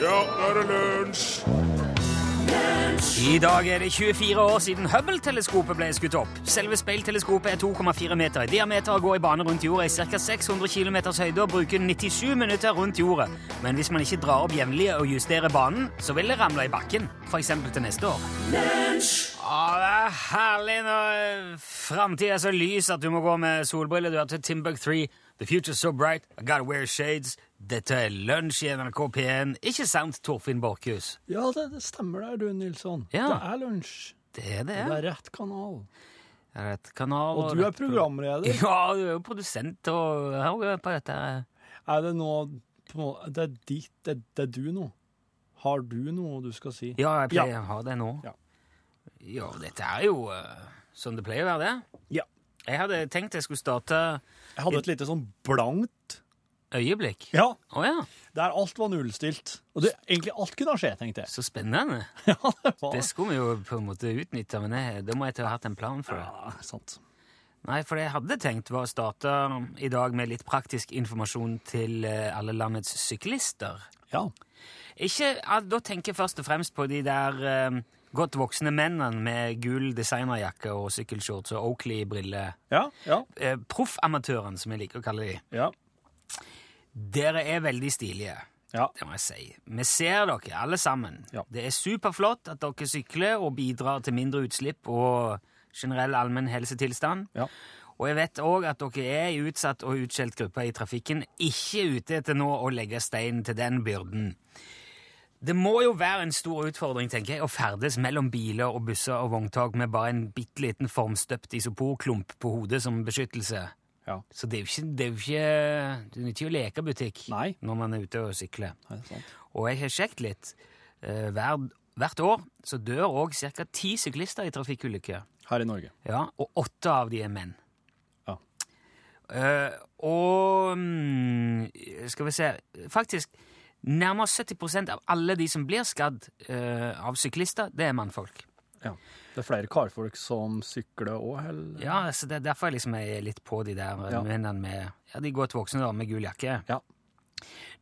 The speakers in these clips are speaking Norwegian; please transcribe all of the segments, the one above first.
Ja, nå er det lunsj! I dag er det 24 år siden Hubble-teleskopet ble skutt opp. Selve speilteleskopet er 2,4 meter i diameter og går i bane rundt jorda i ca. 600 km høyde og bruker 97 minutter rundt jorda. Men hvis man ikke drar opp jevnlig og justerer banen, så vil det ramle i bakken. F.eks. til neste år. Å, det er herlig når framtida er så lys at du må gå med solbriller. Du har til Timbuk 3. The future's so bright, I gotta wear shades. Dette er lunsj i NRK P1. Ikke sant, Torfinn Borchhus? Ja, det, det stemmer der, du, Nilsson. Ja. Det er lunsj. Det er det. Det er rett kanal. Det er rett kanal, Og du er programleder. Ja, du er jo produsent og hører på dette. Er det nå måte- Det er ditt, det, det er du nå. Har du noe du skal si? Ja, jeg pleier å ha det nå. Ja. Ja, dette er jo uh, sånn det pleier å være, det. Ja. Jeg hadde tenkt jeg skulle starte Jeg hadde et lite sånn blankt øyeblikk. Ja, Oh, ja, der alt var nullstilt. Og det, egentlig alt kunne skje, tenkte jeg. så spennende. Ja, det var Det skulle vi jo på en måte utnytte, men jeg, da må jeg til å ha hatt en plan for det. ja, sant. Nei, for det jeg hadde tenkt var å starte i dag med litt praktisk informasjon til eh, alle landets syklister. Ja. Ikke, Da tenker jeg først og fremst på de der eh, godt voksne mennene med gul designerjakke og sykkelshorts og Oakley-briller. Ja, ja, Eh, Proffamatørene, som jeg liker å kalle de. ja. Dere er veldig stilige. Ja. Det må jeg si. Vi ser dere, alle sammen. Ja. Det er superflott at dere sykler og bidrar til mindre utslipp og generell allmenn helsetilstand. Ja. Og jeg vet òg at dere er i utsatt og utskjelt gruppe i trafikken, ikke ute etter nå å legge stein til den byrden. Det må jo være en stor utfordring tenker jeg, å ferdes mellom biler og busser og vogntog med bare en bitte liten formstøpt isoporklump på hodet som beskyttelse. ja. Så det er jo ikke, det er jo ikke, det er ikke å leke butikk Nei. når man er ute og sykler. Nei. Og jeg har sjekket litt. Eh, hver, hvert år så dør òg ca. ti syklister i trafikkulykker. Her i Norge. Ja, og åtte av de er menn. Ja. Uh, og mm, skal vi se Faktisk nærmere 70% av alle de som blir skadd eh, av syklister, det er mannfolk. Ja. Det er flere karfolk som sykler òg? Ja, så det er derfor jeg liksom er litt på de der Ja. mennene med ja, de godt voksne da, med gul jakke. Ja.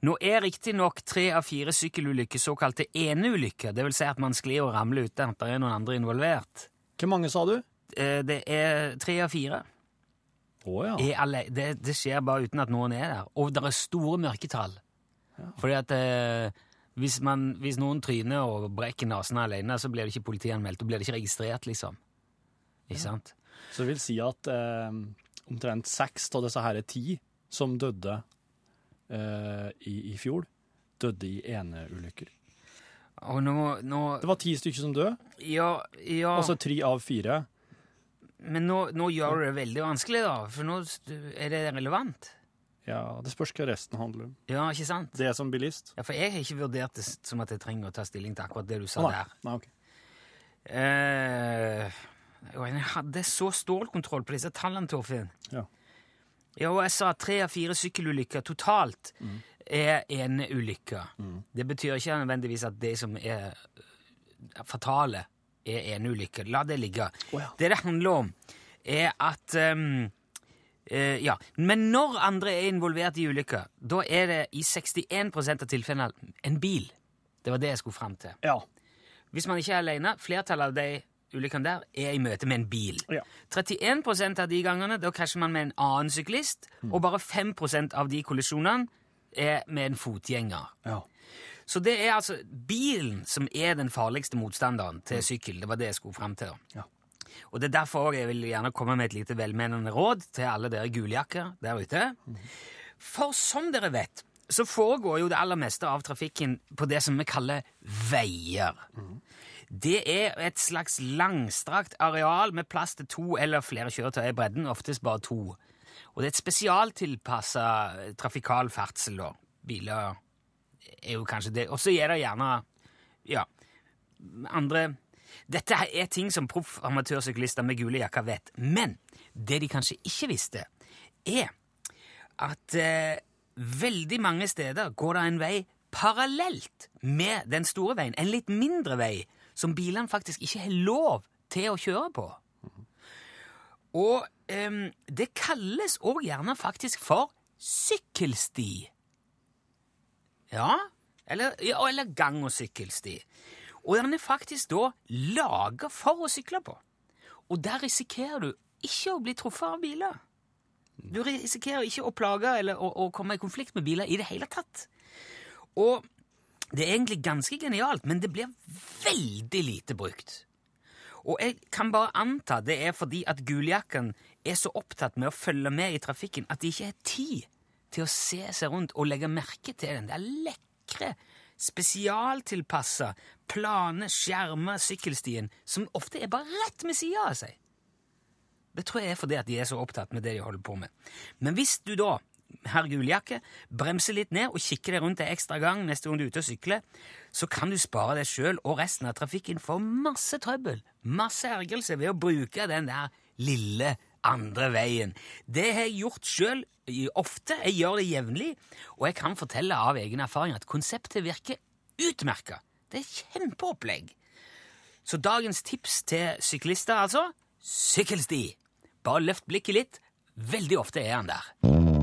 Nå er riktignok tre av fire sykkelulykker såkalte eneulykker, det vil si at man sklir og ramler uten at det er noen andre involvert. Hvor mange sa du? Eh, Det er tre av fire. Å ja. Det, det skjer bare uten at noen er der. Og det er store mørketall. Fordi at eh, hvis, man, hvis noen tryner og brekker nesen alene, så blir det ikke politianmeldt. Da blir det ikke registrert, liksom. Ikke sant? Så det vil si at eh, omtrent seks av disse her er ti som døde eh, i, i fjor, døde i eneulykker. Nå, nå Det var ti stykker som døde, Ja, ja altså tre av fire. Men nå, nå gjør du det veldig vanskelig, da. For nå er det relevant. Ja, Det spørs hva resten handler om. Ja, ikke sant? Det som bilist? Ja, For jeg har ikke vurdert det som at jeg trenger å ta stilling til akkurat det du sa nei. der. Nei, ok. Eh, jeg hadde så stålkontroll på disse tallene, Torfinn. Ja. Ja, og jeg sa tre av fire sykkelulykker totalt er eneulykker. Det betyr ikke nødvendigvis at det som er eh, fatale, er eneulykker. La det ligge. Oh, ja. Det det handler om, er at ehm, eh, Ja. Men når andre er involvert i ulykker, da er det i 61% av tilfellene en bil. Det var det jeg skulle fram til. Ja. Hvis man ikke er alene, flertallet av de ulykkene der er i møte med en bil. Ja. 31% av de gangene da krasjer man med en annen syklist, og bare 5% av de kollisjonene er med en fotgjenger. ja. Så det er altså bilen som er den farligste motstanderen til sykkel. Det var det jeg skulle fram til. Ja. Og det er derfor jeg vil gjerne komme med et lite velmenende råd til alle dere guljakker der ute. For som dere vet, så foregår jo det aller meste av trafikken på det som vi kaller veier. Det er et slags langstrakt areal med plass til to eller flere kjøretøy i bredden, oftest bare to. Og det er et spesialtilpassa trafikal ferdsel, da. Biler er jo kanskje det. Og så er det gjerne ja, andre Dette er ting som proff amatørsyklister med gule jakker vet. Men det de kanskje ikke visste, er at eh, veldig mange steder går det en vei parallelt med den store veien. En litt mindre vei som bilene faktisk ikke har lov til å kjøre på. Og eh, det kalles òg gjerne faktisk for sykkelsti. Ja, Eller, eller gang- og sykkelsti. Og den er faktisk da laga for å sykle på. Og der risikerer du ikke å bli truffet av biler. Du risikerer ikke å plage eller å, å komme i konflikt med biler i det hele tatt. Og det er egentlig ganske genialt, men det blir veldig lite brukt. Og jeg kan bare anta det er fordi at guljakken er så opptatt med å følge med i trafikken at de ikke har tid til å se seg rundt og legge merke til den der lekre, spesialtilpassa, plane, skjerma sykkelstien som ofte er bare rett ved sida av seg. Det tror jeg er fordi at de er så opptatt med det de holder på med. Men hvis du da, herr Guljakke, bremser litt ned og kikker deg rundt en ekstra gang neste gang du er ute og sykler, så kan du spare deg sjøl og resten av trafikken for masse trøbbel, masse ergrelse, ved å bruke den der lille andre veien. Det har jeg gjort sjøl ofte, jeg gjør det jevnlig, og jeg kan fortelle av egen erfaring at konseptet virker utmerka. Det er kjempeopplegg. Så dagens tips til syklister, altså sykkelsti. Bare løft blikket litt. Veldig ofte er han der.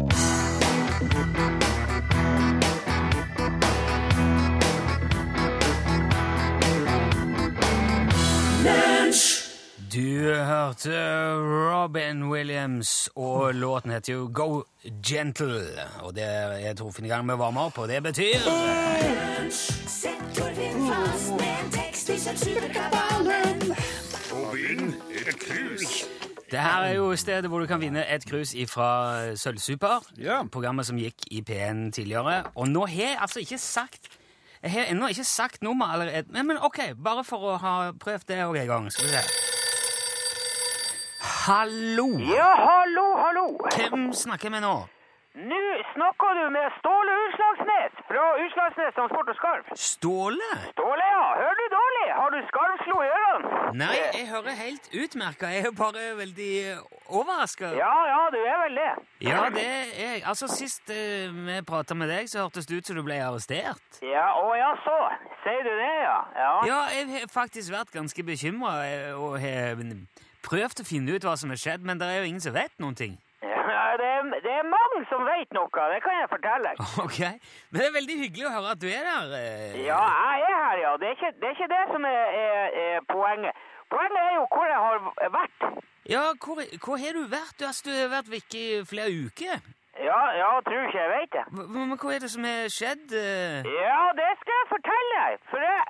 Du hørte Robin Williams, og låten heter jo Go Gentle. Og det er Torfinn i gang med å varme opp, og det betyr Sett Torfinn fast med en tekst i Sørsuperkabalen. Og vinn et krus. Det her er jo stedet hvor du kan vinne et krus fra Sølvsuper, Ja. programmet som gikk i P1 tidligere. Og nå har jeg altså ikke sagt Jeg har ennå ikke sagt nummer allerede. Men, men ok, bare for å ha prøvd det òg en gang. Skal vi se. Hallo! Ja, hallo, hallo. Hvem snakker vi nå? Nå snakker du med Ståle Utslagsnes fra Utslagsnes Transport og Skarv. Ståle? Ståle, ja. Hører du dårlig? Har du skarvslo i ørene? Nei, jeg hører helt utmerka. Jeg er bare veldig overraska. Ja, ja, du er vel det. Ja, det er jeg. Altså, Sist eh, vi prata med deg, så hørtes det ut som du ble arrestert. Ja, å ja, så. Sier du det, ja? Ja. Ja, jeg har faktisk vært ganske bekymra og har prøvd å finne ut hva som har skjedd, men det er jo ingen som vet noen ting. Ja, det, er, det er mange som vet noe, det kan jeg fortelle. Ok, Men det er veldig hyggelig å høre at du er der. eh. Ja, jeg er her, ja. Det er ikke det, er ikke det som er, er, poenget. Poenget er jo hvor jeg har vært. Ja, hvor, hvor har du vært? Du, altså, du har vært vekke i flere uker. Ja, ja, tror ikke jeg vet det. Men hva er det som har skjedd? eh? Ja, det skal jeg fortelle. For jeg,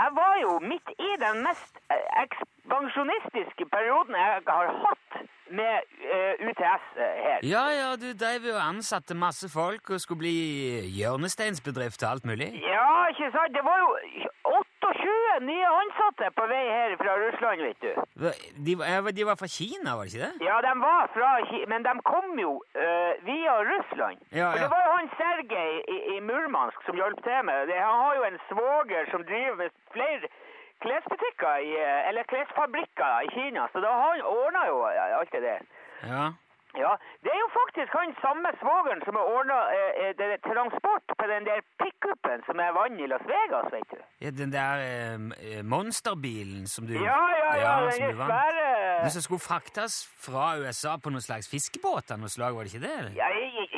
jeg var jo midt i den mest eh, ekspansjonistiske perioden jeg har hatt med eh, UTS eh, her. Ja, ja, du dreiv og ansatte masse folk og skulle bli hjørnesteinsbedrift og alt mulig. Ja, ikke sant? Det var jo 28 nye ansatte på vei her fra Russland, vet du. De, var- de var fra Kina, var det ikke det? Ja, de var fra Kina, Men de kom jo uh, via Russland. Ja, For det var jo han Sergej i, i Murmansk som hjalp til med det. Han har jo en svoger som driver med flere klesbutikker, i, eh, eller klesfabrikker i Kina, så da han ordna jo eh, alt det der. Ja. Ja, det er jo faktisk han samme svogeren som har ordna eh, eh, transport på den der pickupen som er vann i Las Vegas, vet du. ja den der eh, monsterbilen som du Ja, ja, ja, ja den svære Den som skulle fraktes fra USA på noen slags fiskebåt av noe slag, var det ikke det? eller? Ja,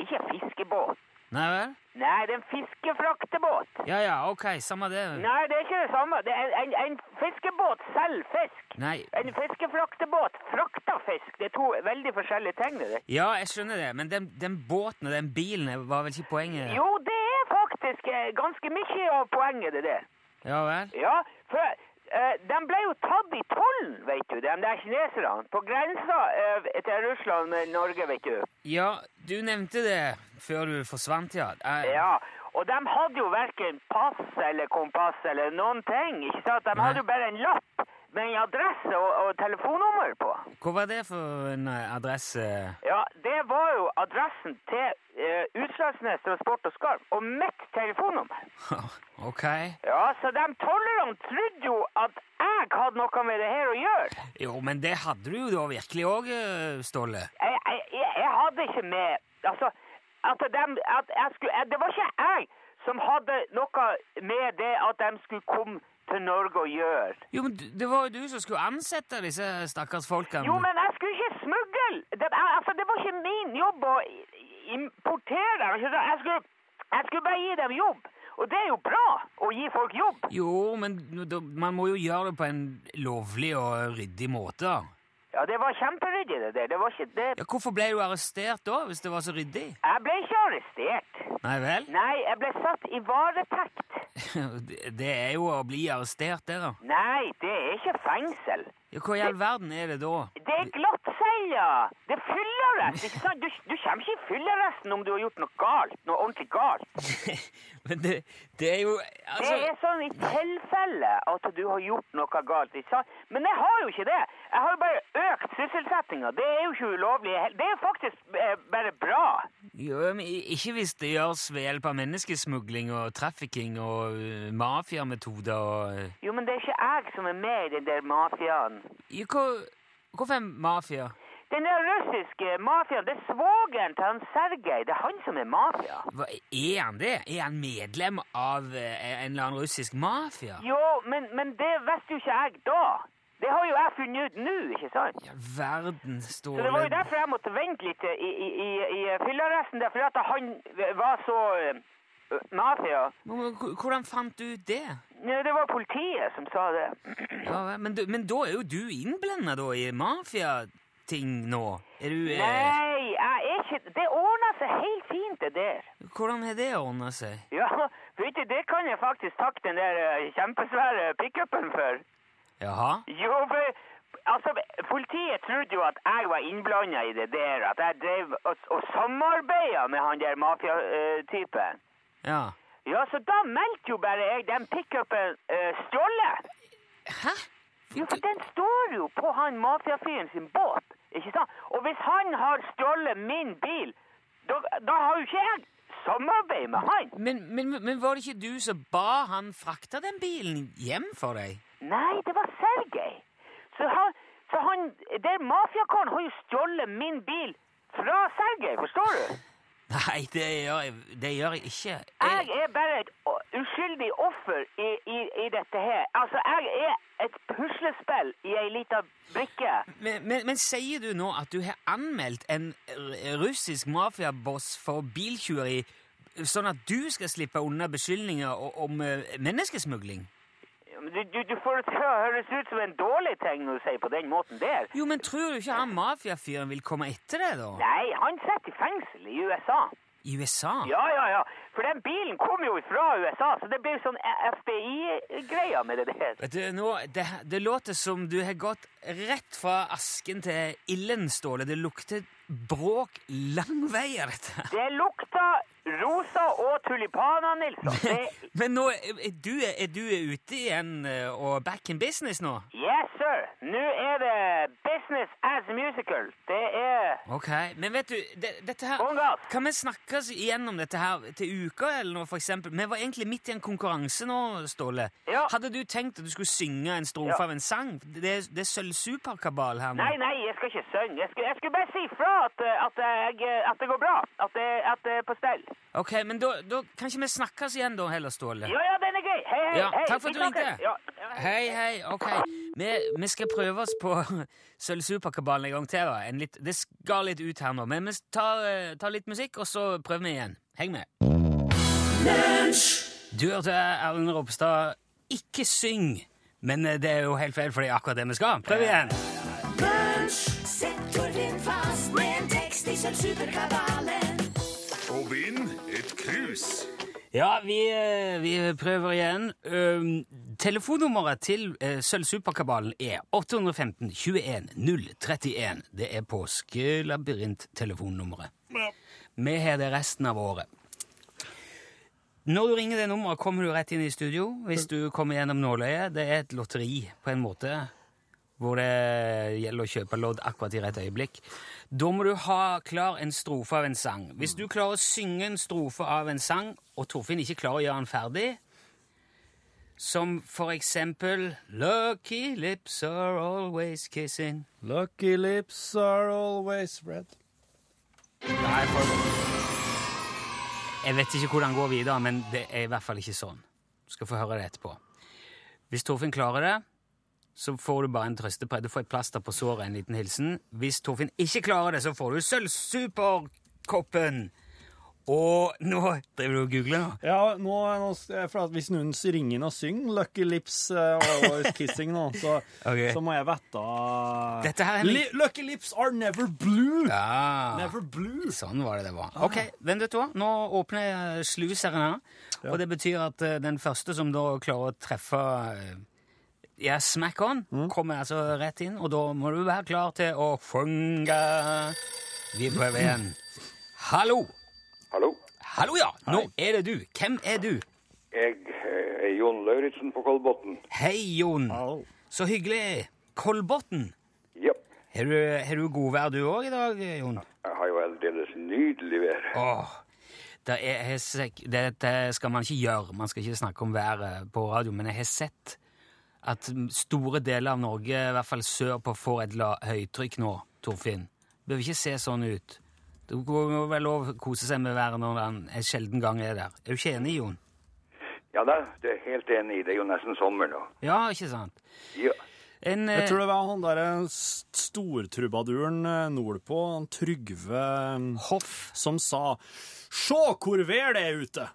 ikke fiskebåt. Nei vel? Nei, det er en fiskefraktebåt. Ja ja, ok, samme det. Nei, det er ikke det samme. Det er en, en fiskebåt selger fisk. Nei, En fiskefraktebåt frakter fisk. Det er to veldig forskjellige ting. Det. der. ja, jeg skjønner det, men den, den båten og den bilen var vel ikke poenget? Jo, det er faktisk eh, ganske mye av poenget, det der. Ja vel? Ja, for de ble jo tatt i tollen, vet du, de der kineserne. På grensa eh, til Russland med Norge, vet du. Ja, du nevnte det før du forsvant, ja. Jeg... Ja, og de hadde jo hverken pass eller kompass eller noen ting. ikke sant? De hadde jo bare en lapp med en adresse og, og telefonnummer på. Hva var det for en eh, adresse? Ja, det var jo adressen til uh, Utslagsnes Transport og Skarv, og mitt telefonnummer. ok. Ja, så de tollerne trodde jo at jeg hadde noe med det her å gjøre. Jo, men det hadde du jo da virkelig òg, Ståle. Jeg, jeg, jeg, jeg hadde ikke med Altså, at de, at jeg skulle, det var ikke jeg som hadde noe med det at de skulle komme til Norge å gjøre. Jo, men det var jo du som skulle ansette disse stakkars folkene. Jo, men jeg skulle ikke smugle! Det, altså, det var ikke min jobb å importere dem. Jeg skulle, jeg skulle bare gi dem jobb. Og det er jo bra å gi folk jobb. Jo, men man må jo gjøre det på en lovlig og ryddig måte. Ja, det var kjemperyddig det der. Det var ikke det. Ja, Hvorfor ble du arrestert da, hvis det var så ryddig? Jeg ble ikke arrestert. Nei vel? Nei, jeg ble satt i varetekt. Det er jo å bli arrestert, det, da. Nei, det er ikke fengsel. Ja, Hva i all verden er det da? Det er glattcelja! Det er fyllearrest, ikke sant? Du, du kommer ikke i fyllearresten om du har gjort noe galt. Noe ordentlig galt. Men det, det er jo Det Altså er sånn i tilfelle at du har gjort noe galt. ikke sant? Men jeg har jo ikke det. Jeg har jo bare økt sysselsettinga. Det er jo ikke ulovlig. Det er faktisk eh, bare bra. jo, men Ikke hvis det gjøres ved hjelp av menneskesmugling og trafficking og uh, mafiametoder og uh, Jo, men det er ikke jeg som er med i den der mafiaen. hva- Hvorfor mafia? Den der russiske mafiaen, det er svogeren til han Sergej. Det er han som er mafia. Hva, er han det? Er han medlem av uh, en eller annen russisk mafia? Jo, men, men det visste jo ikke jeg da. Det har jo jeg funnet ut nå, ikke sant? Ja, verden, Så det var jo derfor jeg måtte vente litt i, i, i, i fyllearresten, fordi at han var så eh, mafia. Men Hvordan fant du ut det? Ja, det var politiet som sa det. Ja, men, du- men da er jo du innblanda i i mafiating nå? Er du eh, Nei, jeg er ikke Det ordner seg helt fint, det der. Hvordan har det ordna seg? Ja, vet du, det kan jeg faktisk takke den der eh, kjempesvære pickupen for. Jaha? Jo, for altså, politiet trodde jo at jeg var innblanda i det der, at jeg drev og, og samarbeida med han der mafiatypen. Ja. Ja, så da meldte jo bare jeg den pickupen uh, stjålet. Hæ? Jo, for den står jo på han mafiafyren sin båt, ikke sant? Og hvis han har stjålet min bil, da, da har jo ikke jeg samarbeid med han. Men, men, men var det ikke du som ba han frakte den bilen hjem for deg? Nei, det var Sergej. Så han, så han der mafiakaren har jo stjålet min bil fra Sergej, forstår du? Nei, det gjør jeg, det gjør jeg ikke. Jeg er bare et o- uskyldig offer i, i, i dette her. Altså, jeg er et puslespill i ei lita brikke. Men, men, men sier du nå at du har anmeldt en r- russisk mafiaboss for biltyveri, sånn at du skal slippe unna beskyldninger o- om eh, menneskesmugling? Du, du, du får høres ut som en dårlig ting når du sier på den måten der. Jo, men tror du ikke han mafiafyren vil komme etter deg, da? Nei, han sitter i fengsel i USA. I USA? Ja, ja, ja. For den bilen kom jo fra USA, så det blir sånn FBI-greier med det der. Vet du, nå, det, det låter som du har gått rett fra asken til ilden, Ståle. Det lukter bråk lang vei av dette. Det lukter rosa og tulipaner, Nilsson. Det, Men nå er du, er du ute igjen eh, og back in business nå? yes, sir. Nå er det business as musical. Det er Ok, Men vet du, det, dette her. Kan vi snakkes igjennom dette her til uka eller noe, eksempel? Vi var egentlig midt i en konkurranse nå, Ståle. Ja. Hadde du tenkt at du skulle synge en strofe Ja. av en sang? Det, det er sølvsuperkabal her nå. Nei, nei, jeg skal ikke synge. Jeg skulle, jeg skulle bare si fra at, at, jeg, at det går bra. At det, at det er på stell. Ok, men da, da kan ikke vi snakkes igjen da heller, Ståle? Ja, ja, den er gøy. Hei, hei, Ja, hei. takk for at du ringte. Ja, ja, hei. Hei, ok. Vi, vi skal prøve oss på Sølvsuperkabalen en gang til. da. En litt, det skal litt ut her nå, men vi tar, eh, tar litt musikk, og så prøver vi igjen. Heng med. Du hørte Erlend Ropstad Ikke syng, men eh, det er jo helt feil, for det er akkurat det vi skal. Prøv igjen. Sett Torfinn fast med en tekst i Sølvsuperkabalen. Krus. Ja, vi, eh, vi prøver igjen. Um, telefonnummeret til uh, Sølvsuperkabalen er 815 21 031. Det er påskelabyrint-telefonnummeret. Vi har det resten av året. Når du ringer det nummeret, kommer du rett inn i studio. Hvis du kommer gjennom nåløyet, det er et lotteri på en måte, hvor det gjelder å kjøpe lodd akkurat i rett øyeblikk. Da må du ha klar en strofe av en sang. Hvis du klarer å synge en strofe av en sang, og Torfinn ikke klarer å gjøre den ferdig, som for eksempel Lucky lips are always kissing Lucky lips are always red. Nei. Jeg vet ikke hvordan det går videre, men det er i hvert fall ikke sånn. Du skal få høre det etterpå. Hvis Torfinn klarer det, så får du bare en trøstepre. Du får et plaster på såret, en liten hilsen. Hvis Torfinn ikke klarer det, så får du sølvsuperkoppen. Og nå driver du og googler nå? Ja, nå, nå for at Hvis noen ringer inn og synger 'Lucky Lips' eh, og 'Kissing' nå, så, okay. så må jeg vite Dette her er 'Lucky lips are never blue'! Ja. Never blue! Sånn var det det var. Ok, vent hva. Nå åpner jeg sluseren her. Og det betyr at eh, den første som da klarer å treffe eh, ja, smack on, kommer altså rett inn, og da må du være klar til å funge. Vi prøver igjen. Hallo! Hallo, Hallo, ja! Nå er det du. Hvem er du? jeg eh, er Jon Lauritzen på Kolbotn. Hei, Jon. Hallo. Så hyggelig. Kolbotn. Ja, Har du, har du godvær du òg i dag, Jon? jeg har jo aldeles nydelig vær. Åh, det er, jeg det sek- skal man ikke gjøre. Man skal ikke snakke om været på radio, men jeg har sett at store deler av Norge, i hvert fall sørpå, får et la høytrykk nå, Torfinn. Det bør ikke se sånn ut. Det må vel lov å kose seg med været når den en sjelden gang er der. Er du ikke enig, Jon? Ja da, du er helt enig i. Det er jo nesten sommer nå. Ja, ikke sant? Ja, En, Jeg eh, tror det var han der stortrubaduren eh, nordpå, han Trygve eh, Hoff. som sa 'Sjå hvor vær det er ute!'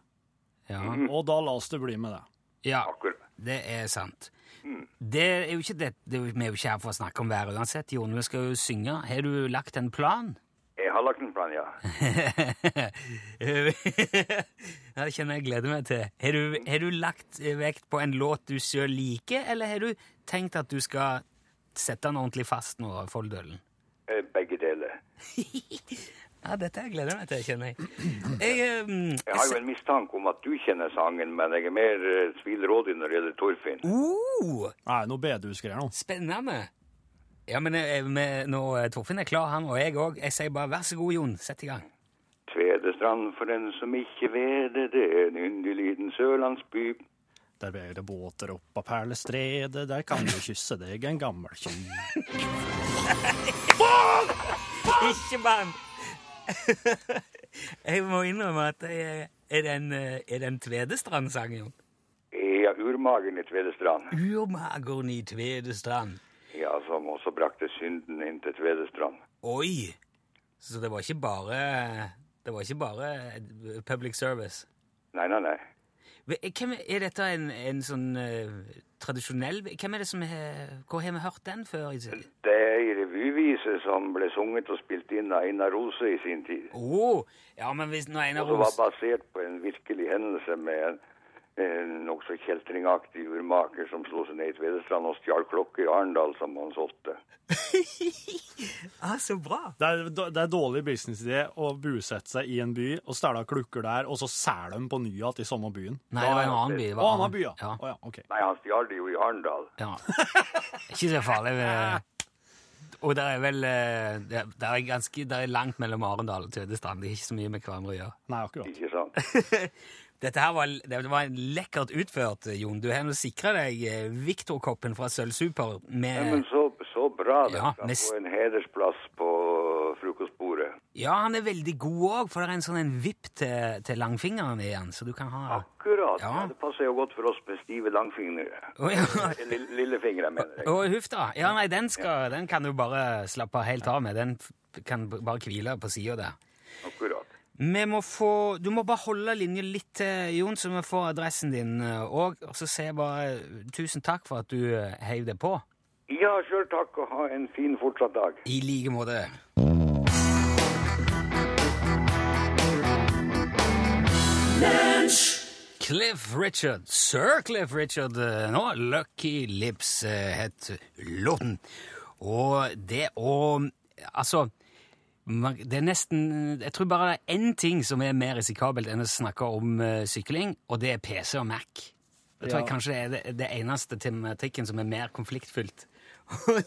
Ja, Og da la oss det bli med det. ja akkurat. det er sant. Det er jo ikke det, det Vi er jo ikke her for å snakke om været uansett, Jon. Vi skal jo synge. Har du lagt en plan? Jeg har lagt en plan, ja. ja, det kjenner jeg gleder meg til. Har du, har du lagt vekt på en låt du sjøl liker, eller har du tenkt at du skal sette den ordentlig fast nå, Folldølen? Eh, Begge deler. Ja, dette gleder jeg meg til, kjenner jeg. Jeg, um, Jeg har jo en mistanke om at du kjenner sangen, men jeg er mer eh, tvilrådig når det gjelder Torfinn. Uh, Nei, noe bedehusgreier nå. spennende! Ja, men eh, med, nå, eh, Torfinn er klar, han, og jeg òg. Jeg sier bare vær så god, Jon. Sett i gang. Tvedestrand for den som ikke ved det, det er en yndig liten sørlandsby. Der ber det båter opp av perlestredet, der kan du kysse deg en gammel tjuv. Ikke bann! jeg må innrømme at jeg, er- det en, eh, er det en Tvedestrand-sang, Jon? Ja, urmagen i Tvedestrand. Urmageren i Tvedestrand. Ja, som også brakte synden inn til Tvedestrand. Oi! Så det var ikke bare Det var ikke bare eh, public service. Nei, nei, nei. Hvem er, er dette en, en sånn uh, tradisjonell Hvem er det som har Hvor har vi hørt den før? Det er ei som ble sunget og spilt inn av Einar Rose i sin tid. ja, men hvis når Einar Og som var basert på en virkelig hendelse med en, en nokså kjeltringaktig urmaker som slo seg ned i Tvedestrand og stjal klokker i Arendal som han solgte. ah, Så bra! Det er, det er dårlig businessidé å bosette seg i en by og stjele klukker der, og så selge dem på ny igjen i samme byen. Nei, det var en annen by. det var annen by, ja. ja. Oh, ja, ok. Nei, han stjal det jo i Arendal. Ja. Ikke så farlig. vel. Og det er vel eh, Det er ganske det er langt mellom Arendal og Tvedestrand. Det er ikke så mye med hverandre å gjøre. Nei, akkurat. Ikke sant? Dette her var, det var lekkert utført, Jon. Du har nå sikra deg eh, Victor-koppen fra Sølvsuper Ja, med men så, så bra det Ja, skal med- få en hedersplass på frokostbordet. Ja, han er veldig god òg, for det er en sånn en vipp til, til langfingeren i han, så du kan ha Akkurat. Ja. Ja. det passer jo godt for oss med stive langfingre. Oh, ja. Lille- Lillefingre, mener jeg. Å, huff da. Ja, nei, den, skal, den kan du bare slappe helt av med. Den kan bare hvile på sida der. Akkurat. Må få, du må bare holde linja litt til, Jon, så vi får adressen din òg. Og så sier jeg bare eh, tusen takk for at du eh, heiv deg på. Ja, sjøl takk, og ha en fin fortsatt dag. I like måte. Cliff Richard, Sir Cliff Richard eh, nå. Lucky Lips eh, het låten. Og det å Altså det er nesten Jeg tror bare det er én ting som er mer risikabelt enn å snakke om eh, sykling, og det er PC og Mac. Jeg tror Ja. kanskje det er det, det eneste tematikken som er mer konfliktfylt.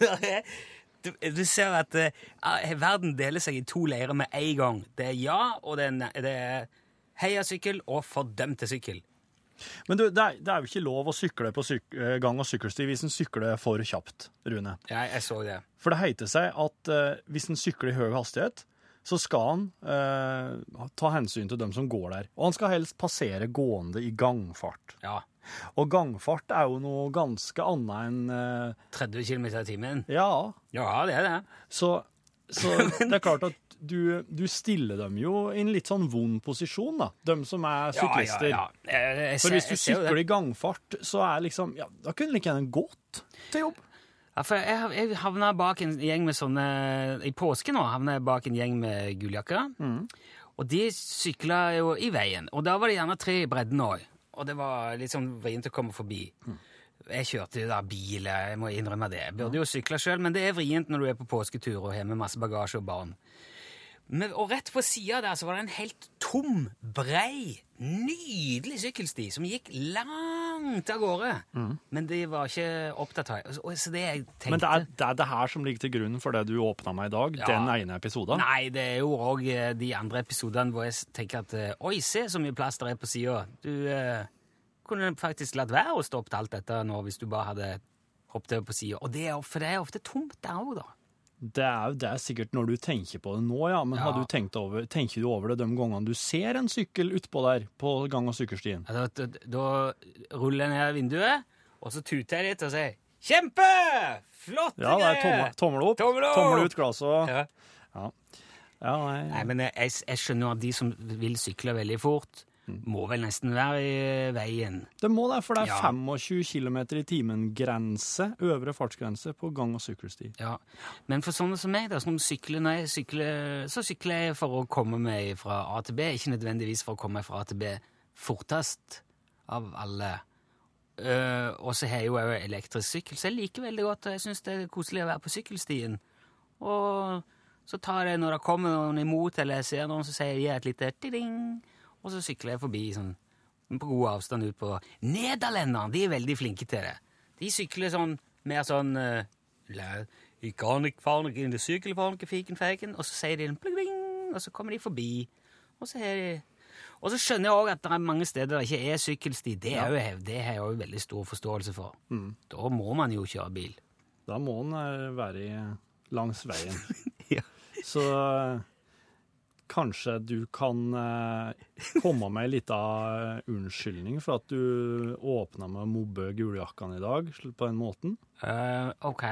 Det du, du ser at uh, verden deler seg i to leirer med en gang. Det er ja, og det er, det er heia sykkel og fordømte sykkel. Men du, det er, det er jo ikke lov å sykle på syk eh, gang- og sykkelsti hvis en sykler for kjapt, Rune. Ja, jeg så det. For det heter seg at uh, hvis en sykler i høy hastighet, så skal han uh, ta hensyn til dem som går der. Og han skal helst passere gående i gangfart. Ja. Og gangfart er jo noe ganske annet enn uh, 30 km i timen. Ja, Ja, det er det. så Så det er klart at du, du stiller dem jo i en litt sånn vond posisjon, da. De som er syklister. Ja, ja, ja. Jeg, jeg, For hvis du sykler i gangfart, så er liksom Ja, da kunne du like gjerne gått til jobb. Ja, for jeg, jeg havna bak en gjeng med sånne I påske nå havna jeg bak en gjeng med guljakker. Og de sykla jo i veien. Og da var det gjerne tre i bredden òg. Og det var litt sånn vrient å komme forbi. Jeg kjørte jo da bil, jeg må innrømme det. Jeg burde jo sykla sjøl, men det er vrient når du er på påsketur og har med masse bagasje og barn. Men, og rett på sida der så var det en helt tom, brei, nydelig sykkelsti som gikk langt av gårde. Men de var ikke opptatt av Så det jeg tenkte Men det er, det er det her som ligger til grunn for det du åpna med i dag, Ja. den ene episoden. Nei, det er jo òg de andre episodene hvor jeg tenker at eh, Oi, se så mye plass der er på sida. Du eh, kunne faktisk latt være å stoppe alt dette nå hvis du bare hadde hoppet over på sida. Og det er, for det er ofte tomt der òg, da. Det er, det er sikkert når du tenker på det nå, ja, men Ja. har du over, tenker du over det de gangene du ser en sykkel utpå der på gang- og sykkelstien? Da, da, da ruller jeg ned vinduet, og så tuter jeg litt og sier Kjempe! Flott!' Ja, det er tommel, tommel opp, Tommel opp! tommel ut glasset og Ja. Ja, nei, Nei, men jeg, jeg skjønner jo at de som vil sykle veldig fort, må vel nesten være i veien. Det må det, for det er Ja. 25 km i timen-grense, øvre fartsgrense, på gang- og sykkelsti. Ja, Men for sånne som meg, da, som sykler når jeg sykler, så sykler jeg for å komme meg fra A til B, ikke nødvendigvis for å komme meg fra A til B fortest av alle. Uh, og så har jeg jo elektrisk sykkel, så jeg liker veldig godt, og jeg syns det er koselig å være på sykkelstien. Og så tar jeg når det kommer noen imot, eller jeg ser noen, så sier jeg et lite ding, og så sykler jeg forbi sånn på god avstand ut på Nederlenderne, de er veldig flinke til det. De sykler sånn mer sånn uh, ich kann nicht fahren, in feiken, og så sier de pling, pling, og så kommer de forbi. Og så, de, og så skjønner jeg òg at det er mange steder det ikke er sykkelsti. Det, er jo, det har jeg jo veldig stor forståelse for. Da må man jo kjøre bil. Da må den eh, være langs veien. Ja. Så eh, kanskje du kan eh, komme med ei lita eh, unnskyldning for at du åpna med å mobbe guljakkene i dag på den måten? Uh, ok.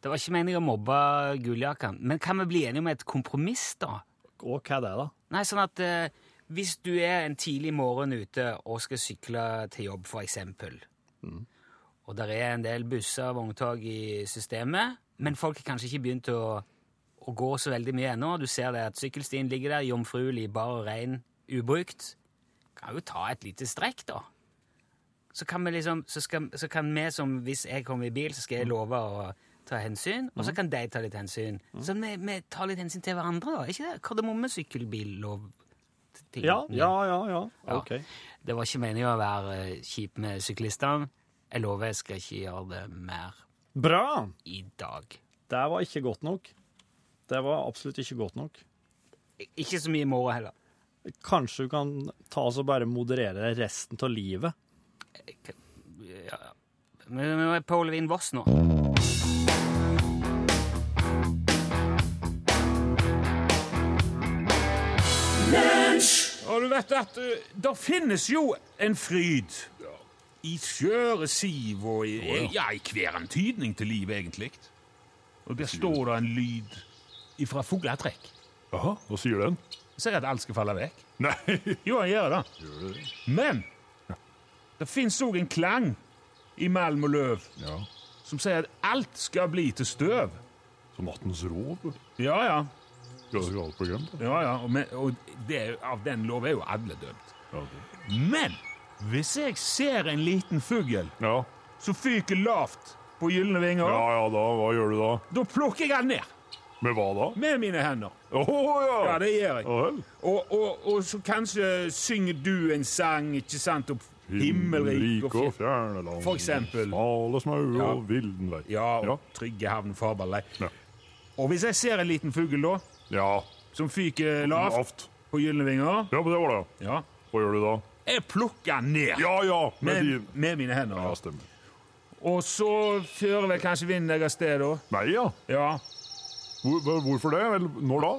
Det var ikke meningen å mobbe guljakkene, men kan vi bli enige om et kompromiss, da? Og hva er det, da? Nei, sånn at eh, hvis du er en tidlig morgen ute og skal sykle til jobb, for eksempel, og der er en del busser og vogntog i systemet, men folk har kanskje ikke begynt å, å gå så veldig mye ennå, du ser det at sykkelstien ligger der, jomfruelig, bar og rein, ubrukt, kan jo ta et lite strekk, da. Så kan vi liksom, så, skal, så kan vi som, hvis jeg kommer i bil, så skal jeg love å ta hensyn, og så kan de ta litt hensyn. Så vi, vi tar litt hensyn til hverandre, da. Ikke det Kardemommesykkelbillov. Ja, Ja, ja, ja. ja. Ja. OK. Det var ikke meningen å være eh, kjip med syklistene. Jeg lover jeg skal ikke gjøre det mer Bra! i dag. Det var ikke godt nok. Det var absolutt ikke godt nok. Ikke så mye i morgen heller. Kanskje du kan ta oss og bare moderere resten av livet? Ja. Men vi er Paul Levin Voss nå. Og du vet at uh, det finnes jo en fryd i skjøre siv og i, ja, i hver antydning til liv, egentlig. Og der står det en lyd ifra fugletrekk. Jaha, hva sier den? Sier at alt skal falle vekk. Nei, Jo, han gjør det. Men det fins òg en klang i malm og løv ja, som sier at alt skal bli til støv. som nattens rov. Ja, ja. Program. ja, ja. Og, med, og det, av den lov er jo alle dømt. Ja, Men hvis jeg ser en liten fugl ja, som fyker lavt på gylne vinger, ja, ja, da, hva gjør du da? da plukker jeg den ned Med hva da? med mine hender. Åh, ja! Ja, det gjør jeg. Oh. Og, og, og så kanskje synger du en sang, ikke sant, om himmelrik og og fjerne land. For eksempel. Smale smau Ja. og vilden vei. Ja, og Ja. trygge havn, farbarlei. Ja. Og hvis jeg ser en liten fugl da, Ja, som fyker lavt lavt. på gylne vinger, Ja, men det var det. ja, Hva gjør du da? jeg plukker den ned Ja, ja, med med, din... med mine hender. Ja, stemmer. Og så fører vel kanskje vinden deg av sted da. Nei, ja. Ja, Hvor, hvor- hvorfor det? Vel, når da?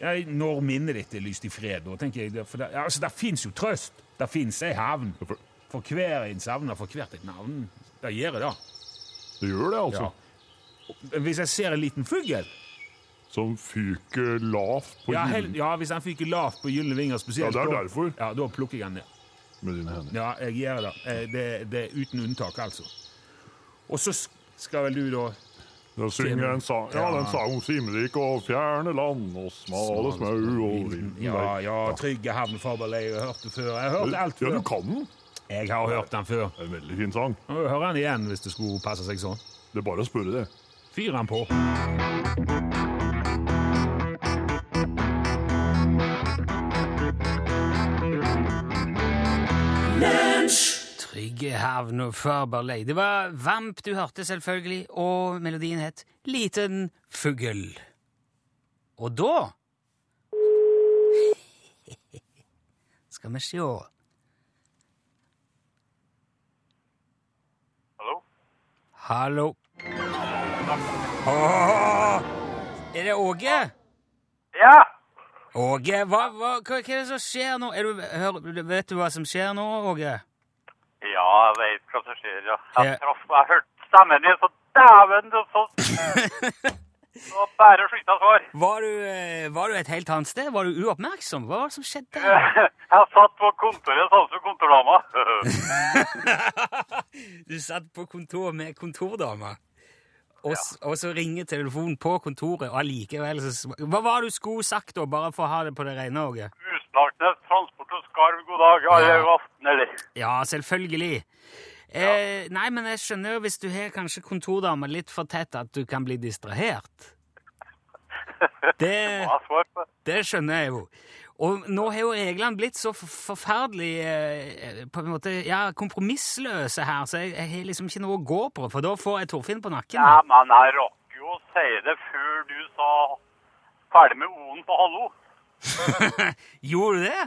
jeg, når minnet ditt er lyst i fred, da tenker jeg, det- for det, altså, der finnes jo trøst. Der finnes ei havn. For, hver en savner, for hvert et navn. Det gjør da. det gjør det, altså. Ja. Hvis jeg ser en liten fugl, som fyker lavt på Ja, hel, ja, hvis han fyker lavt på gylne vinger Ja, det er da- derfor. Ja, da plukker jeg han ned. med dine hender. Ja, jeg gjør det. Eh, Det, det er uten unntak, altså. Og så skal vel du da Da synger jeg en sang, ja, den sang om Simrik og fjerne land og smale smau og vinden Ja, ja, Trygge havn Faberlei. Jeg har hørt det før. Jeg har hørt alt Ja, du kan den. Jeg har hørt den før. En veldig fin sang. Hør den igjen hvis det skulle passe seg sånn. Det er bare å spørre det. Fyr han på. Trygge havn og Faberlei. Det var Vamp du hørte, selvfølgelig, og melodien het Liten fugl. Og da Skal vi sjå Hallo? Hallo. Åh! Er det Åge? Ja! Åge, hva, hva, hva, hva er det som skjer nå? Du, hør, vet du hva som skjer nå, Åge? Ja, jeg vet hva som skjer, ja. Jeg traff jeg hørte stemmen din, så dæven, det så... Så bare av svar. Var du, eh, var du et helt annet sted? Var du uoppmerksom? Hva var det som skjedde? Jeg satt på kontoret sånn som kontordama. Du satt på kontor med kontordama, og, ja. og så ringer telefonen på kontoret, og allikevel så Hva var det du skulle sagt, da, bare for å ha det på det rene, Åge? Usnaknes, transport og skarv, god dag. Ja. ja. aften, eller? Ja, selvfølgelig. Eh, nei, men jeg skjønner jo hvis du har kanskje kontordame litt for tett at du kan bli distrahert. Det, det skjønner jeg jo. Og nå har jo reglene blitt så forferdelig eh, på en måte, ja, kompromissløse her, så jeg, jeg har liksom ikke noe å gå på, for da får jeg Torfinn på nakken. Ja, men jeg rakk jo å si det før du sa ferdig med O-en på hallo. Gjorde du det?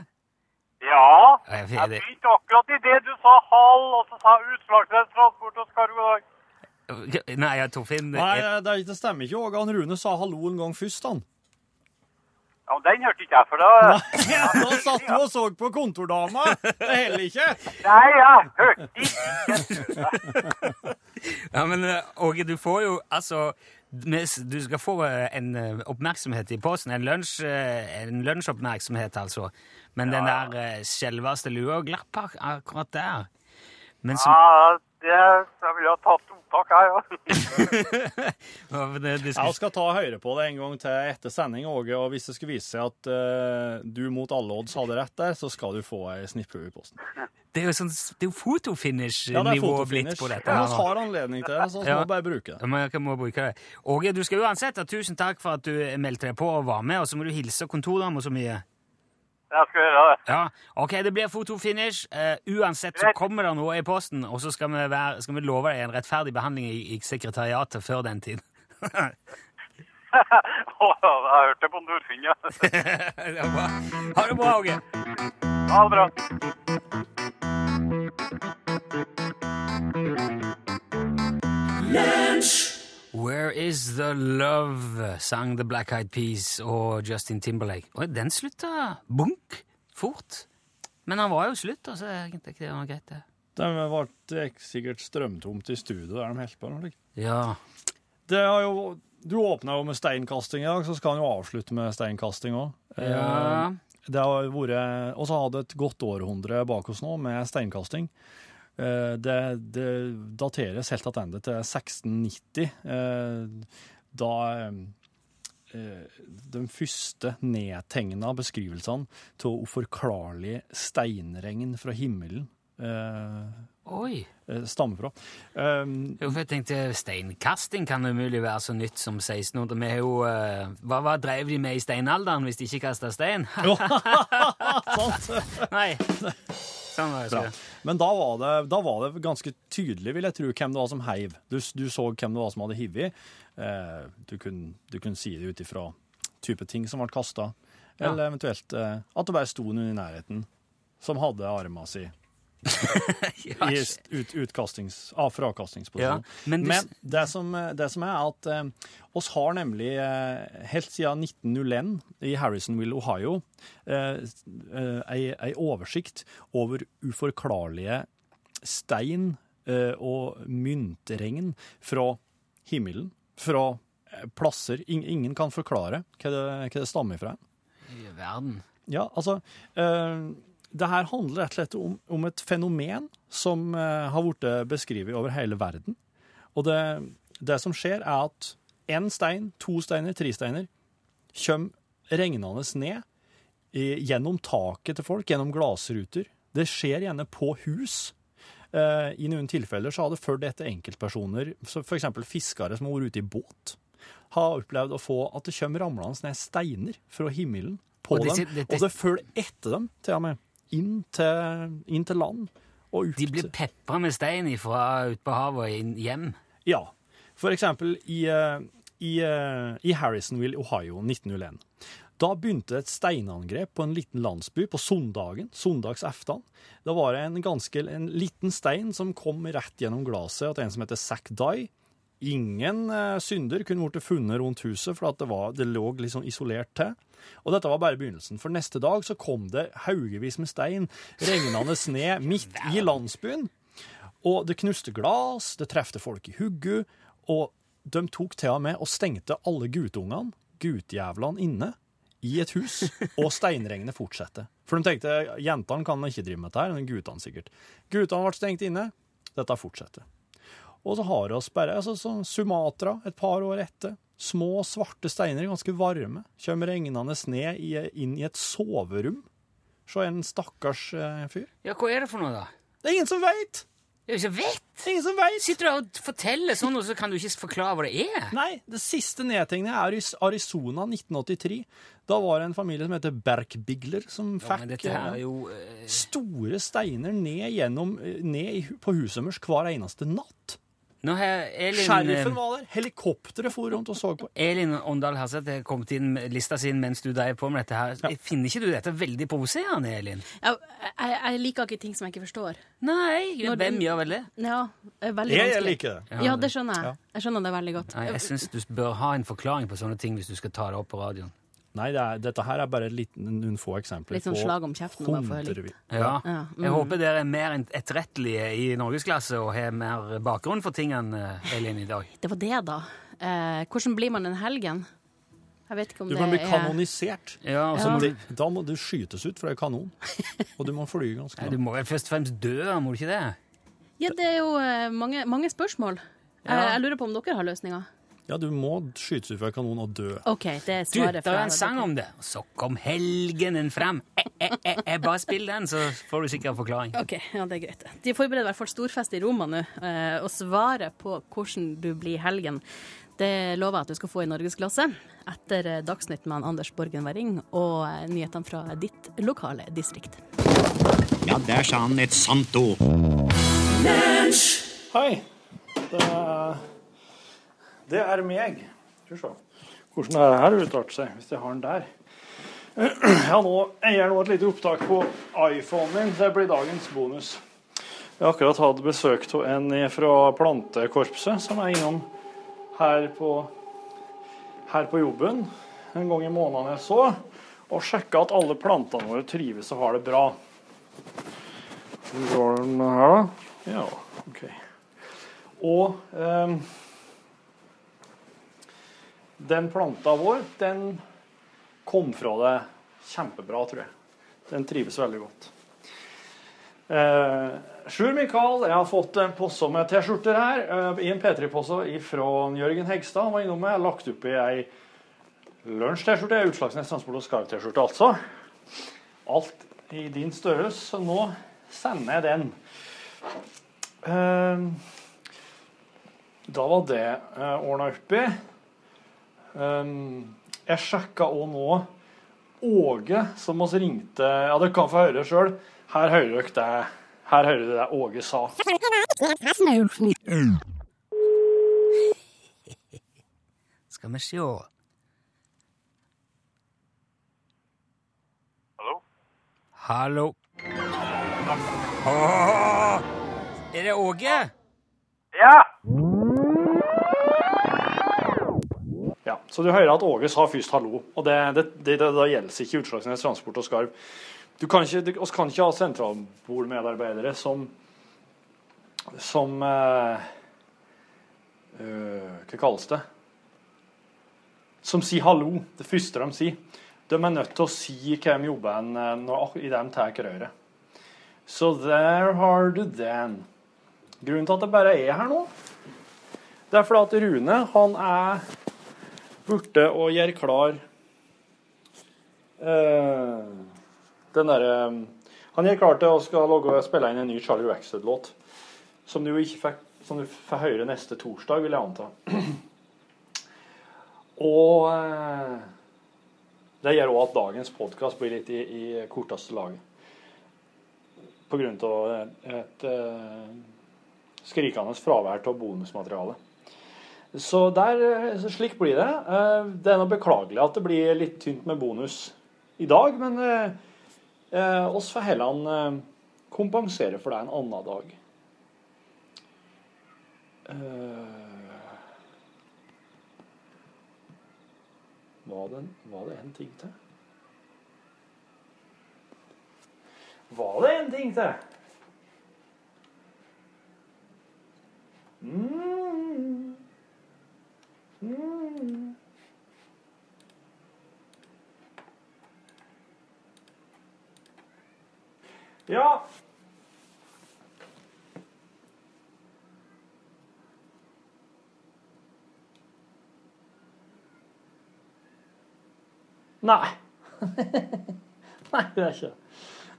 Ja, jeg- begynte akkurat i det du sa halv, og så sa utslagsrett transport og skarv, god dag. Nei, Torfinn Nei, det, det stemmer ikke. Åge Han Rune sa hallo en gang først, han. Ja, men den hørte ikke jeg, for da... Ja, da satt du og så på kontordama. Det heller ikke. Nei, jeg hørte ikke. Ja, men eh, Åge, du får jo altså Du skal få eh, en eh, oppmerksomhet i posten. En, lunsj, eh, en lunsjoppmerksomhet, altså. Men den der selveste lua glapp akkurat der. Men så Ja, det, jeg ville ha tatt opptak jeg òg. Ja, men det, det, Jeg skal ta høyre på det en gang til etter sending, Åge. Og hvis det skulle vise seg at uh, du mot alle odds hadde rett der, så skal du få ei snipphue i posten. det er jo sånn Det er jo Ja, fotofinish-nivå blitt på dette. Ja, Vi har anledning til det, så vi Ja. må bare bruke det. Ja, men jeg må bruke det. Åge, du skal uansett ha tusen takk for at du meldte deg på og var med, og så må du hilse kontordama så mye. Jeg skal gjøre det. Ja, ok, det blir fotofinish. Uh, uansett så kommer det noe i posten, og så skal vi, være, skal vi love deg en rettferdig behandling i, i sekretariatet før den tid. Jeg hørte på Nordfinn, ja. det bra. Ha det bra, Åge. Ha det bra. Where is the love, sang The Black Eyed Peas og Justin Timberlake. Og den slutta bunk fort. Men han var jo slutt, da, så jeg tenkte det var greit, det. Det ble sikkert strømtomt i studio der de holdt på. eller? Ja. Det har jo, du åpna jo med steinkasting i dag, så skal han jo avslutte med steinkasting òg. ja. Det har vært Og så hadde et godt århundre bak oss nå med steinkasting. Eh, Det, det dateres helt tilbake til 1690, eh, da eh, de første nedtegna beskrivelsene av uforklarlig steinregn fra himmelen Oi. stammer fra. Um, Jo, for jeg tenkte Steinkasting kan umulig være så nytt som 1600. Vi jo, hva, hva drev de med i steinalderen hvis de ikke kasta stein? sant? Nei. Men da var, det, da var det ganske tydelig, vil jeg tro, hvem det var som heiv. Du, du så hvem det var som hadde hivet. Eh, du, kunne, du kunne si det ut ifra type ting som ble kasta, Ja. eller eventuelt eh, at det bare sto noen i nærheten som hadde arma si Ja, i ut, utkastings, frakastingsposisjon. Ja, men men det, som, det som er at eh, oss har nemlig eh, helt siden 1901 i Harrisonville, Ohio, eh, eh, ei, ei oversikt over uforklarlige stein eh, og myntregn fra himmelen, fra plasser ing- ingen kan forklare hva det, hva det stammer fra. I verden. Ja, altså eh, Det her handler rett og slett om, om et fenomen som eh, har blitt beskrevet over hele verden. Og det, det som skjer, er at én stein, to steiner, tre steiner kommer regnende ned i, gjennom taket til folk, gjennom glassruter. Det skjer gjerne på hus. Eh, I noen tilfeller så har det ført etter enkeltpersoner, f.eks. fiskere som har vært ute i båt, har opplevd å få at det kommer ramlende ned steiner fra himmelen på Og disse- dem, dette- og det følger etter dem, til og med, inn til, inn til land. Og ut De blir pepra med stein fra ute på havet og inn hjem. Ja. For eksempel i, eh, i, eh, i Harrisonville, Ohio, 1901. Da begynte et steinangrep på en liten landsby på søndagen, søndagsaften. Da var det en ganske en liten stein som kom rett gjennom glasset til en som heter Zack Dye. Ingen eh, synder kunne blitt funnet rundt huset, for at det, var, det lå litt sånn isolert til. Og dette var bare begynnelsen, for neste dag så kom det haugevis med stein regnende ned midt i landsbyen. Og det knuste glass, det trefte folk i huggu, og de tok til og med og stengte alle guttungene, guttjævlene, inne i et hus, og steinregnet fortsatte. For de tenkte jentene kan ikke drive med dette, men guttene sikkert. Guttene ble stengt inne, dette fortsetter. Og så har vi oss bare altså, sånn Sumatra et par år etter. Små, svarte steiner, ganske varme, kommer regnende ned i, inn i et soverom. Se en stakkars eh, fyr. Ja, hva er det for noe, da? Det er ingen som veit! Det jo ikke vet! Ingen som veit! Sitter du og forteller sånn, og så kan du ikke forklare hva det er? Nei, det siste nedtegnet er i Arizona 1983. Da var det en familie som heter Berkbigler, som Ja, fikk jo uh... store steiner ned, gjennom, eh, ned på huset deres hver eneste natt. Nå har Elin Sheriffen eh, var der, helikopteret for rundt og så på. Elin Åndal Herseth har kommet inn med lista sin mens du dreier på med dette her. Finner ikke du dette veldig provoserende, Elin? Ja, jeg, jeg liker ikke ting som jeg ikke forstår. Nei, Når hvem du- gjør vel det? Ja, er veldig Jeg, jeg liker det. Ja, det skjønner jeg. Jeg skjønner det veldig godt. Nei, jeg syns du bør ha en forklaring på sånne ting hvis du skal ta det opp på radioen. Nei, det er, dette her er bare litt, noen få eksempler Litt sånn slag om kjeften, bare for litt. hundrevis. Ja. Ja, Jeg mm. håper dere er mer etterrettelige i norgesklasse og har mer bakgrunn for tingene, Elin, i dag. Det var det, da. Eh, hvordan blir man en helgen? Jeg vet ikke om Du det kan bli er kanonisert. Ja, og så Ja. må du, Da må du skytes ut fra er kanon. Og du må fly ganske langt. du må vel først og fremst dø, må du ikke det? Ja, det er jo eh, mange, mange spørsmål. Ja. Eh, jeg lurer på om dere har løsninger? Ja, du må skyte ut fra kanon og dø. OK, det er Du, svaret det er en sang om det. Så kom helgenen frem. Jeg, jeg, jeg, eh, bare spill den, så får du sikkert en forklaring. Ok, ja, det er greit. De forbereder i hvert fall storfest i Roma nå, eh, og svaret på hvordan du blir helgen. Det lover jeg at du skal få i norgesklasse etter eh, Dagsnytt med Anders Borgen Werring og eh, nyhetene fra ditt lokale distrikt. Ja, der sa han et sant ord. Hei, det er, det er meg. Skal vi se. Hvordan er det her utarter seg, hvis jeg har den der? Jeg, har nå, jeg gjør nå et lite opptak på iPhonen min. så Det blir dagens bonus. Jeg har akkurat hatt besøk av en fra Plantekorpset, som er innom her på, her på jobben en gang i måneden jeg så, og sjekka at alle plantene våre trives og har det bra. Hvor går den her, da? Ja, OK. Og ehm, den planta vår, den kom fra det kjempebra, tror jeg. Den trives veldig godt. Eh, Sjur Mikael, jeg har fått en posse med T-skjorter her, eh, i en P3-posse fra Jørgen Hegstad. Han var innom meg. Jeg har lagt oppi ei lunsj-T-skjorte, Utslagsnes Transport og Skarv-T-skjorte, altså. Alt i din størrelse, så nå sender jeg den. Eh, da var det uh, ordna oppi. Um, jeg sjekka òg nå Åge, som oss ringte Ja, dere kan få høre sjøl. Her hører dere det Her hører dere det Åge sa. Skal vi se. Hallo? Hallo. Ah, Er det Åge? Ja! Så du hører at Åge sa først hallo. Og det, det, det, det, gjelder ikke Utslagsnes Transport og Skarv. Du kan ikke, oss kan ikke ha sentralbordmedarbeidere som som eh, eh, Hva kalles det? som sier hallo. Det første de sier. De er nødt til å si hva de jobber med når de tar røret. Så there har du den. Grunnen til at det bare er her nå, det er fordi at Rune han er borte å gjøre klar eh, den derre Han gjør klar til å skal lage, spille inn en ny Charlie Rackstead-låt. Som du ikke fikk som du får høre neste torsdag, vil jeg anta. Og eh, det gjør òg at dagens podkast blir litt i, i korteste laget. Av et, et eh, skrikende fravær av bonusmateriale. Så der, eh, slik blir det. Eh, Det er noe beklagelig at det blir litt tynt med bonus i dag, men eh, eh, oss får heller eh, kompensere for det en annen dag. Var det, var det en ting til? Var det en ting til? Mm. Mm. Ja. Nei. Nei, det er ikke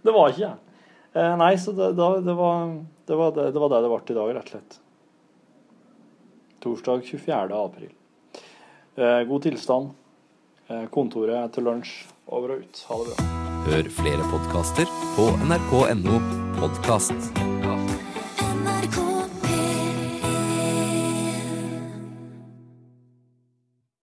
det. var ikke jeg. Eh, nei, så det, da, det, var, det, var det, det var det det ble i dag, rett og slett. Torsdag 24. april. Eh, god tilstand. Eh, kontoret til lunsj. Over og ut. Ha det bra. Hør flere podkaster på nrk.no podkast.